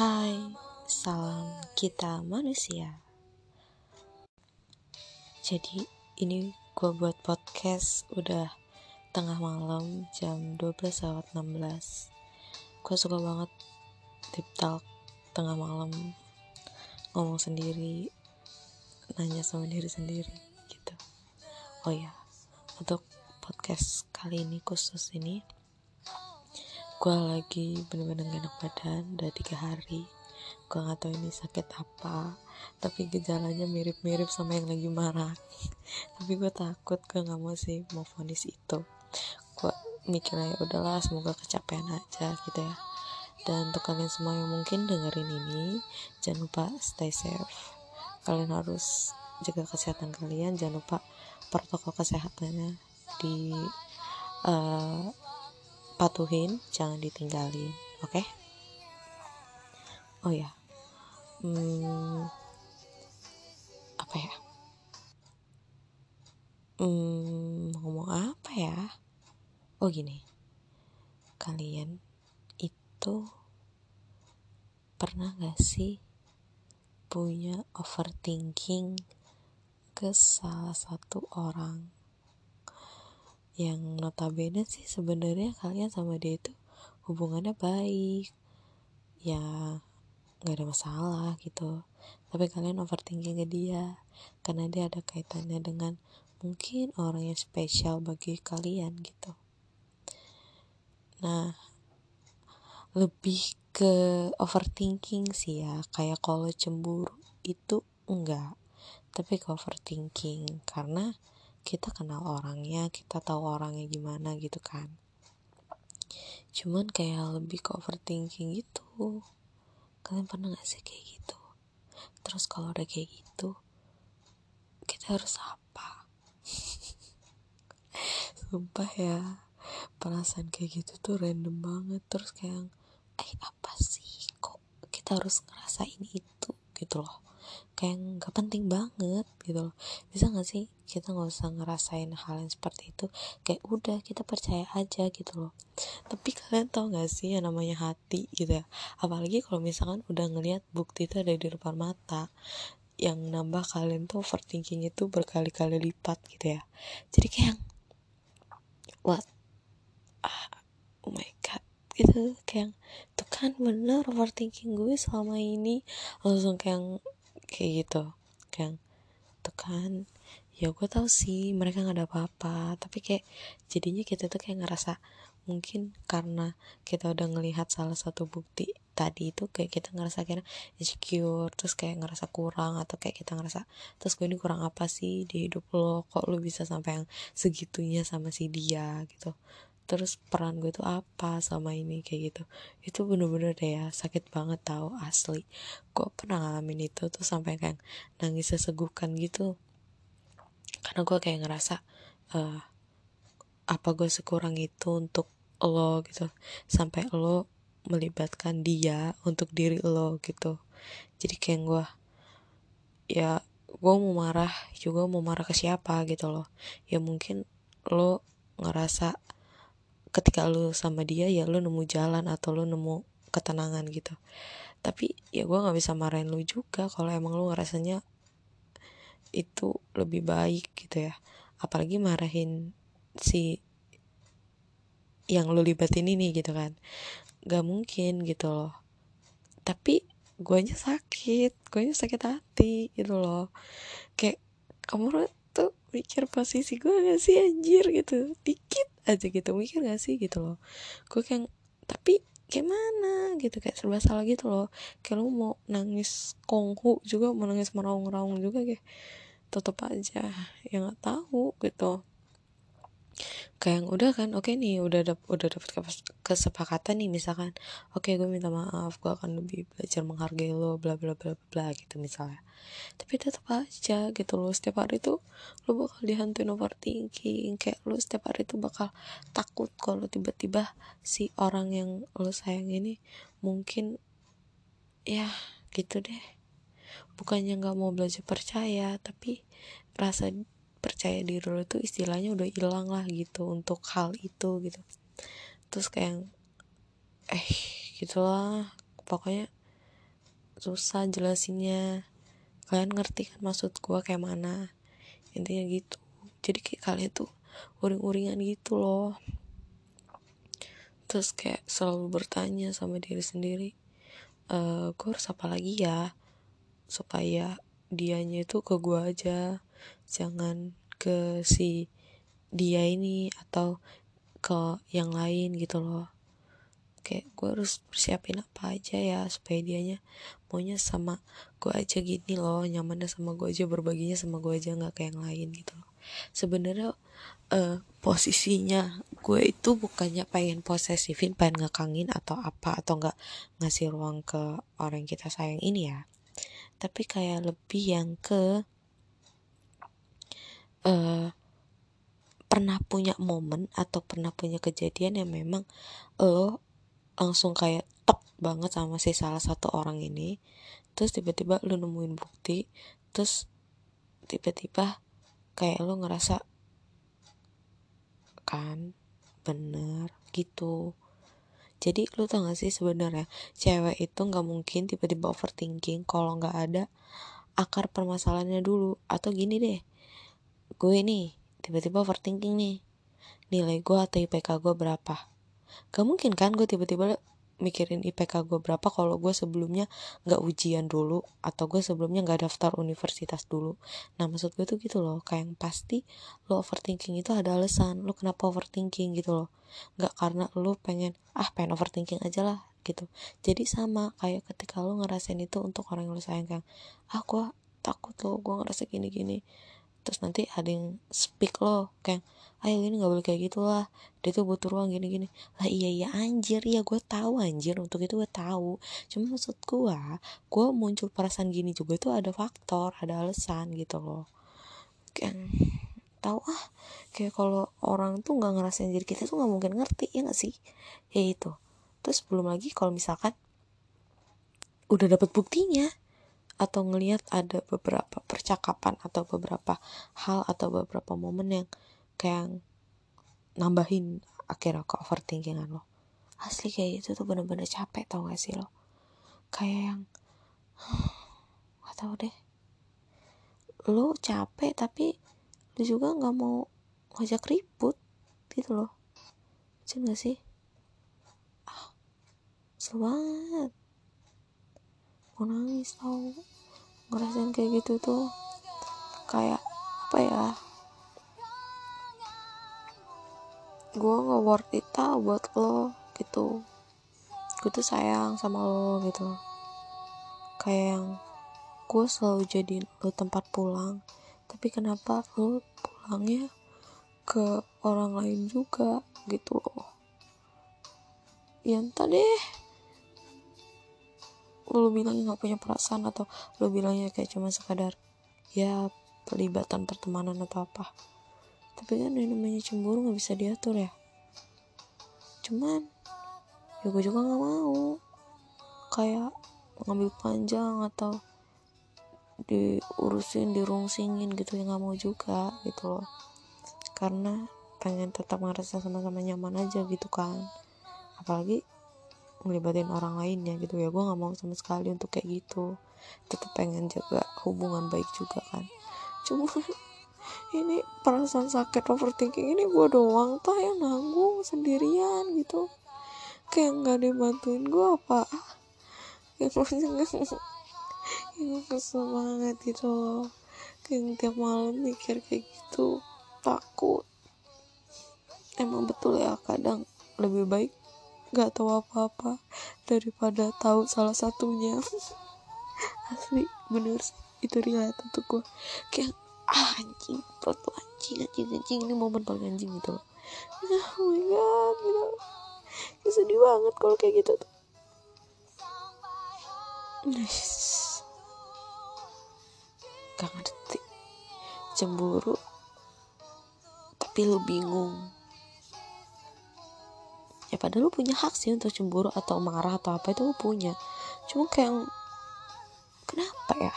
Hai, salam kita manusia. Jadi ini gue buat podcast udah tengah malam jam 12 lewat 16 Gue suka banget deep talk tengah malam. Ngomong sendiri nanya sama diri sendiri gitu. Oh ya untuk podcast kali ini khusus ini gue lagi bener-bener gak enak badan udah tiga hari. Gue gak tahu ini sakit apa tapi gejalanya mirip-mirip sama yang lagi marah. Tapi gue takut gue gak mau sih mau vonis itu. Gue mikirnya ya udahlah semoga kecapean aja gitu ya. Dan untuk kalian semua yang mungkin dengerin ini jangan lupa stay safe. Kalian harus jaga kesehatan kalian jangan lupa protokol kesehatannya di uh, patuhin jangan ditinggalin oke? Okay? oh ya hmm, apa ya? Hmm, ngomong apa ya? Oh gini. Kalian itu pernah gak sih punya overthinking ke salah satu orang yang notabene sih sebenarnya kalian sama dia itu hubungannya baik. Ya nggak ada masalah gitu. Tapi kalian overthinking ke dia. Karena dia ada kaitannya dengan mungkin orang yang spesial bagi kalian gitu. Nah lebih ke overthinking sih ya. Kayak kalau cemburu itu enggak. Tapi ke overthinking. Karena kita kenal orangnya kita tahu orangnya gimana gitu kan. Cuman kayak lebih ke overthinking gitu. Kalian pernah gak sih kayak gitu? Terus kalau udah kayak gitu kita harus apa? Sumpah ya perasaan kayak gitu tuh random banget. Terus kayak eh apa sih? Kok kita harus ngerasain itu? Gitu loh kayak nggak penting banget gitu loh. Bisa nggak sih kita nggak usah ngerasain hal yang seperti itu? Kayak udah kita percaya aja gitu loh. Tapi kalian tau gak sih yang namanya hati gitu ya? Apalagi kalau misalkan udah ngelihat bukti itu ada di depan mata yang nambah kalian tuh overthinking itu berkali-kali lipat gitu ya. Jadi kayak what? Ah, oh my god gitu. Kayak tuh kan bener overthinking gue selama ini. Langsung kayak kayak gitu. Kan tuh kan ya gue tau sih mereka nggak ada apa-apa. Tapi kayak jadinya kita tuh kayak ngerasa mungkin karena kita udah ngelihat salah satu bukti tadi itu kayak kita ngerasa kayak insecure terus kayak ngerasa kurang atau kayak kita ngerasa terus gue ini kurang apa sih di hidup lo? Kok lo bisa sampai yang segitunya sama si dia? Gitu terus peran gue tuh apa sama ini kayak gitu. Itu bener-bener deh ya sakit banget tau asli. Gue pernah ngalamin itu tuh sampai kayak nangis sesegukan gitu. Karena gue kayak ngerasa uh, apa gue sekurang itu untuk lo gitu. Sampai lo melibatkan dia untuk diri lo gitu. Jadi kayak gue ya gue mau marah juga mau marah ke siapa gitu loh. Ya mungkin lo ngerasa ketika lu sama dia ya lu nemu jalan atau lu nemu ketenangan gitu. Tapi ya gue nggak bisa marahin lu juga kalau emang lu ngerasanya itu lebih baik gitu ya. Apalagi marahin si yang lu libatin ini gitu kan. Gak mungkin gitu loh. Tapi gue aja sakit. Gue aja sakit hati gitu loh. Kayak kamu tuh mikir posisi gue gak sih anjir gitu. Dikit aja gitu mikir gak sih gitu loh. Gue kayak tapi kayak mana gitu kayak serba salah gitu loh. Kayak lu mau nangis konghu juga mau nangis meraung-raung juga kayak tetep aja ya nggak tahu gitu kayak yang udah kan oke okay nih udah dap udah dapet kesepakatan nih misalkan oke okay, gue minta maaf gue akan lebih belajar menghargai lo bla bla bla bla gitu misalnya. Tapi tetap aja gitu loh setiap hari tuh lo bakal dihantuin overthinking kayak lo setiap hari tuh bakal takut kalau tiba-tiba si orang yang lo sayang ini mungkin ya gitu deh. Bukannya nggak mau belajar percaya tapi rasa percaya diri lo itu istilahnya udah hilang lah gitu untuk hal itu gitu. Terus kayak eh gitulah pokoknya susah jelasinnya. Kalian ngerti kan maksud gue kayak mana? Intinya gitu. Jadi kayak kalian tuh uring-uringan gitu loh. Terus kayak selalu bertanya sama diri sendiri e, eh, gue harus apa lagi ya? Supaya dianya itu ke gue aja. Jangan ke si dia ini atau ke yang lain gitu loh. Kayak gue harus persiapin apa aja ya supaya dianya maunya sama gue aja gini loh nyamannya sama gue aja berbaginya sama gue aja nggak kayak yang lain gitu loh. Sebenarnya uh, posisinya gue itu bukannya pengen posesifin pengen ngekangin atau apa atau nggak ngasih ruang ke orang yang kita sayang ini ya. Tapi kayak lebih yang ke uh, pernah punya momen atau pernah punya kejadian yang memang lo langsung kayak top banget sama si salah satu orang ini. Terus tiba-tiba lu nemuin bukti terus tiba-tiba kayak lu ngerasa kan bener gitu. Jadi lu tau gak sih sebenarnya cewek itu nggak mungkin tiba-tiba overthinking kalau nggak ada akar permasalahannya dulu. Atau gini deh gue nih tiba-tiba overthinking nih. Nilai gue atau IPK gue berapa? Gak mungkin kan gue tiba-tiba mikirin IPK gue berapa kalau gue sebelumnya nggak ujian dulu atau gue sebelumnya nggak daftar universitas dulu. Nah maksud gue tuh gitu loh kayak yang pasti lo overthinking itu ada alasan. Lo kenapa overthinking gitu loh? Nggak karena lo pengen ah pengen overthinking aja lah gitu. Jadi sama kayak ketika lo ngerasain itu untuk orang yang lo sayang kan ah gue takut lo gue ngerasa gini gini terus nanti ada yang speak lo kayak ayo ini nggak boleh kayak gitu lah dia tuh butuh ruang gini gini. Lah iya iya anjir. Ya gue tahu anjir. Untuk itu gue tahu. Cuma maksud gue gue muncul perasaan gini juga itu ada faktor ada alasan gitu loh. Kan tahu ah kayak kalau orang tuh nggak ngerasain diri kita tuh nggak mungkin ngerti. Ya nggak sih? Ya itu. Terus belum lagi kalau misalkan udah dapat buktinya atau ngelihat ada beberapa percakapan atau beberapa hal atau beberapa momen yang kayak nambahin akhirnya ke overthinkingan lo asli kayak gitu tuh bener-bener capek tau gak sih lo? Kayak yang gak tau deh. Lo capek tapi lo juga nggak mau ngajak ribut gitu loh. Cuma gak sih? Ah banget mau nangis tau. Ngerasain kayak gitu tuh kayak apa ya gue nggak worth it tau buat lo gitu. Gue tuh sayang sama lo gitu. Kayak yang gue selalu jadi lo tempat pulang tapi kenapa lo pulangnya ke orang lain juga gitu. Loh ya entah deh lo bilangnya nggak punya perasaan atau lo bilangnya kayak cuma sekadar ya pelibatan pertemanan atau apa. Tapi kan yang namanya cemburu nggak bisa diatur ya. Cuman ya gue juga nggak mau. Kayak ngambil panjang atau diurusin dirungsingin gitu ya nggak mau juga gitu loh. Karena pengen tetap ngerasa sama-sama nyaman aja gitu kan. Apalagi ngelibatin orang lainnya gitu ya. Gue nggak mau sama sekali untuk kayak gitu. Tetap pengen jaga hubungan baik juga kan. Cuma ini perasaan sakit overthinking ini gue doang. Tuh yang nanggung sendirian gitu. Kayak nggak ada yang bantuin gue apa? Yang yang kesel banget gitu kayak tiap malam mikir kayak gitu takut. Emang betul ya kadang lebih baik gak tahu apa-apa daripada tahu salah satunya. Asli bener itu relate untuk gue kayak ah anjing perut anjing anjing anjing ini momen paling anjing gitu loh. Oh my god gitu. Ya, sedih banget kalau kayak gitu tuh. Gak ngerti. Cemburu tapi lu bingung ya padahal lu punya hak sih untuk cemburu atau marah atau apa itu lu punya. Cuma kayak kenapa ya?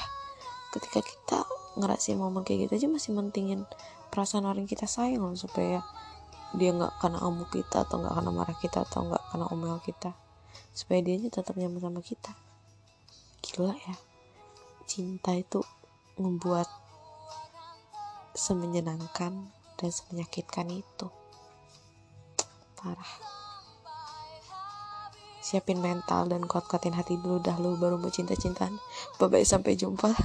Ketika kita ngerasain momen kayak gitu aja masih mentingin perasaan orang kita sayang loh supaya dia nggak kena amuk kita atau nggak kena marah kita atau nggak kena omel kita. Supaya dia tetap nyaman sama kita. Gila ya. Cinta itu membuat semenyenangkan dan semenyakitkan itu. Parah siapin mental dan kuat-kuatin hati dulu dah lu baru mau cinta-cintaan. Bye bye sampai jumpa.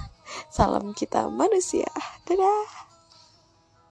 Salam kita manusia. Dadah